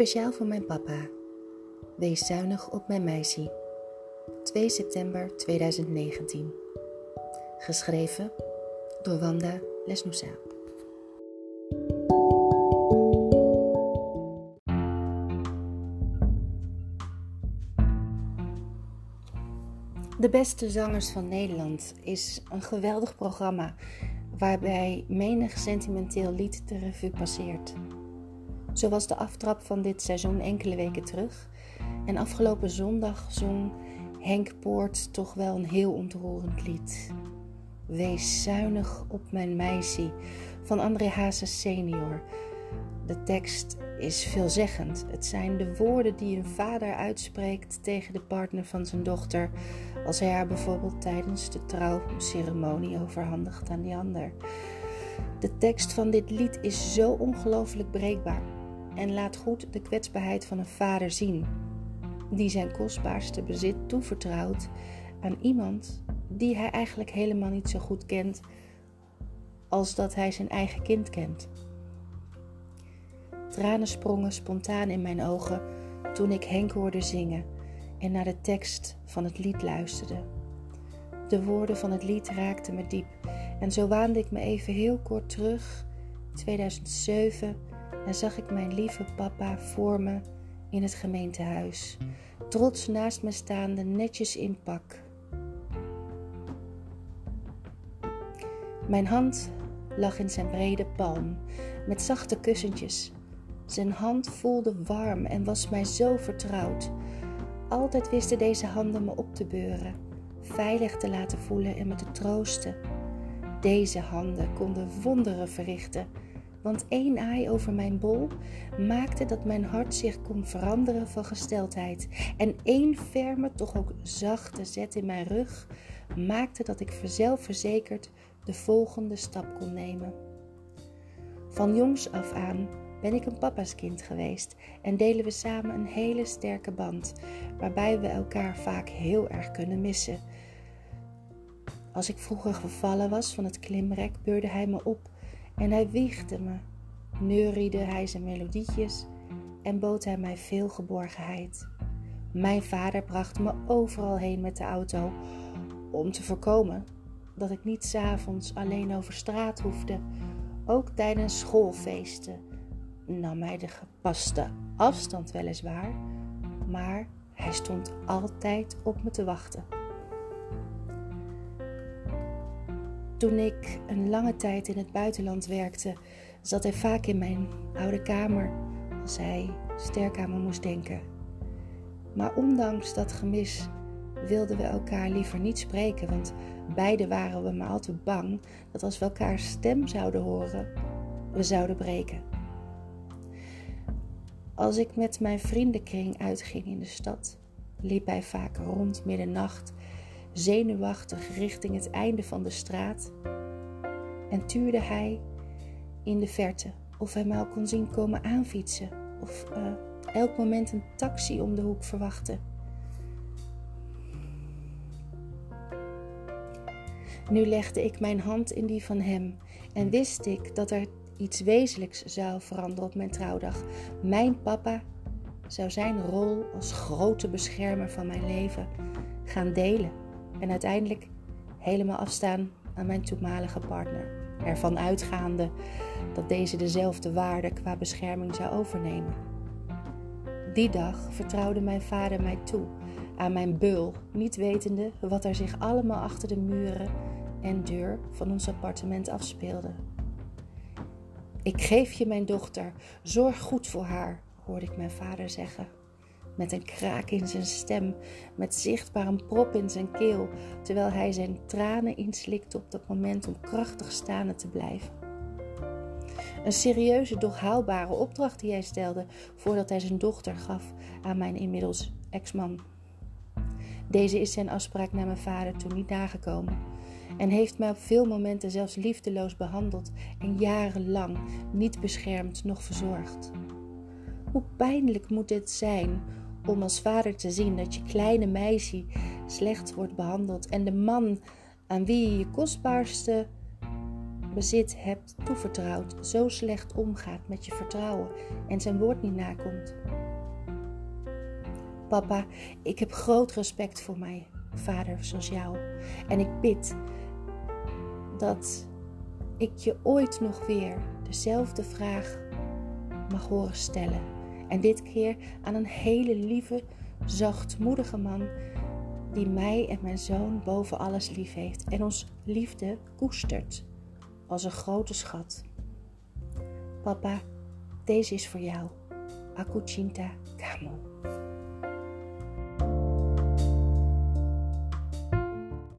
Speciaal voor mijn papa. Wees zuinig op mijn meisje. 2 september 2019. Geschreven door Wanda Lesnoussa. De Beste Zangers van Nederland is een geweldig programma waarbij menig sentimenteel lied de revue passeert. Zo was de aftrap van dit seizoen enkele weken terug. En afgelopen zondag zong Henk Poort toch wel een heel ontroerend lied. Wees zuinig op mijn meisje van André Hazes senior. De tekst is veelzeggend. Het zijn de woorden die een vader uitspreekt tegen de partner van zijn dochter als hij haar bijvoorbeeld tijdens de trouwceremonie overhandigt aan die ander. De tekst van dit lied is zo ongelooflijk breekbaar en laat goed de kwetsbaarheid van een vader zien, die zijn kostbaarste bezit toevertrouwt aan iemand die hij eigenlijk helemaal niet zo goed kent als dat hij zijn eigen kind kent. Tranen sprongen spontaan in mijn ogen toen ik Henk hoorde zingen en naar de tekst van het lied luisterde. De woorden van het lied raakten me diep en zo waande ik me even heel kort terug, 2007 en zag ik mijn lieve papa voor me in het gemeentehuis, trots naast me staande, netjes in pak. Mijn hand lag in zijn brede palm, met zachte kussentjes. Zijn hand voelde warm en was mij zo vertrouwd. Altijd wisten deze handen me op te beuren, veilig te laten voelen en me te troosten. Deze handen konden wonderen verrichten want één aai over mijn bol maakte dat mijn hart zich kon veranderen van gesteldheid. En één ferme, toch ook zachte zet in mijn rug maakte dat ik zelfverzekerd de volgende stap kon nemen. Van jongs af aan ben ik een papa's kind geweest en delen we samen een hele sterke band, waarbij we elkaar vaak heel erg kunnen missen. Als ik vroeger gevallen was van het klimrek, beurde hij me op en hij wiegde me, neuriede hij zijn melodietjes en bood hij mij veel geborgenheid. Mijn vader bracht me overal heen met de auto om te voorkomen dat ik niet s'avonds alleen over straat hoefde. Ook tijdens schoolfeesten nam hij de gepaste afstand weliswaar, maar hij stond altijd op me te wachten. Toen ik een lange tijd in het buitenland werkte, zat hij vaak in mijn oude kamer als hij sterk aan me moest denken. Maar ondanks dat gemis wilden we elkaar liever niet spreken, want beide waren we maar al te bang dat als we elkaar stem zouden horen, we zouden breken. Als ik met mijn vriendenkring uitging in de stad, liep hij vaak rond middernacht zenuwachtig richting het einde van de straat en tuurde hij in de verte of hij mij al kon zien komen aanfietsen of uh, elk moment een taxi om de hoek verwachtte. Nu legde ik mijn hand in die van hem en wist ik dat er iets wezenlijks zou veranderen op mijn trouwdag. Mijn papa zou zijn rol als grote beschermer van mijn leven gaan delen en uiteindelijk helemaal afstaan aan mijn toenmalige partner. Ervan uitgaande dat deze dezelfde waarde qua bescherming zou overnemen. Die dag vertrouwde mijn vader mij toe aan mijn beul, niet wetende wat er zich allemaal achter de muren en deur van ons appartement afspeelde. Ik geef je mijn dochter, zorg goed voor haar, hoorde ik mijn vader zeggen met een kraak in zijn stem, met zichtbaar een prop in zijn keel, terwijl hij zijn tranen inslikte op dat moment om krachtig staande te blijven. Een serieuze, doch haalbare opdracht die hij stelde voordat hij zijn dochter gaf aan mijn inmiddels ex-man. Deze is zijn afspraak naar mijn vader toen niet nagekomen en heeft mij op veel momenten zelfs liefdeloos behandeld en jarenlang niet beschermd noch verzorgd. Hoe pijnlijk moet dit zijn om als vader te zien dat je kleine meisje slecht wordt behandeld en de man aan wie je je kostbaarste bezit hebt toevertrouwd, zo slecht omgaat met je vertrouwen en zijn woord niet nakomt. Papa, ik heb groot respect voor mij, vader zoals jou. En ik bid dat ik je ooit nog weer dezelfde vraag mag horen stellen. En dit keer aan een hele lieve, zachtmoedige man die mij en mijn zoon boven alles lief heeft en ons liefde koestert als een grote schat. Papa, deze is voor jou. Akuchinta Kamo.